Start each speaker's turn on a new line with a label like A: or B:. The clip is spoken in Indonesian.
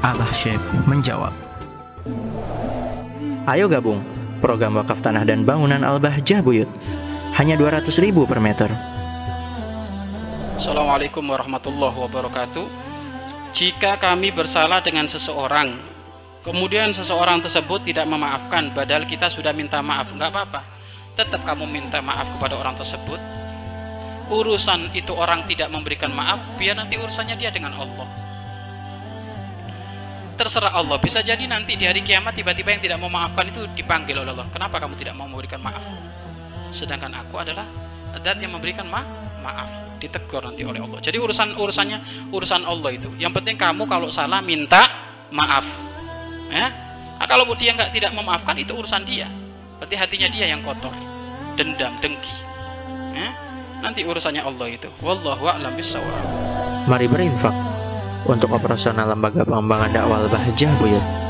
A: Abah Syekh menjawab.
B: Ayo gabung program wakaf tanah dan bangunan Al-Bahjah Buyut. Hanya 200 ribu per meter.
C: Assalamualaikum warahmatullahi wabarakatuh. Jika kami bersalah dengan seseorang, kemudian seseorang tersebut tidak memaafkan, padahal kita sudah minta maaf, nggak apa-apa. Tetap kamu minta maaf kepada orang tersebut. Urusan itu orang tidak memberikan maaf, biar nanti urusannya dia dengan Allah. Terserah Allah, bisa jadi nanti di hari kiamat tiba-tiba yang tidak memaafkan itu dipanggil oleh Allah. Kenapa kamu tidak mau memberikan maaf? Sedangkan aku adalah dat yang memberikan ma maaf ditegur nanti oleh Allah. Jadi urusan urusannya urusan Allah itu. Yang penting kamu kalau salah minta maaf. Ya. Nah, kalau dia nggak tidak memaafkan itu urusan dia. Berarti hatinya dia yang kotor, dendam, dengki. Ya. Nanti urusannya Allah itu. Wallahu a'lam bishawab.
B: Mari berinfak untuk operasional lembaga pengembangan dakwah Al-Bahjah Buyut.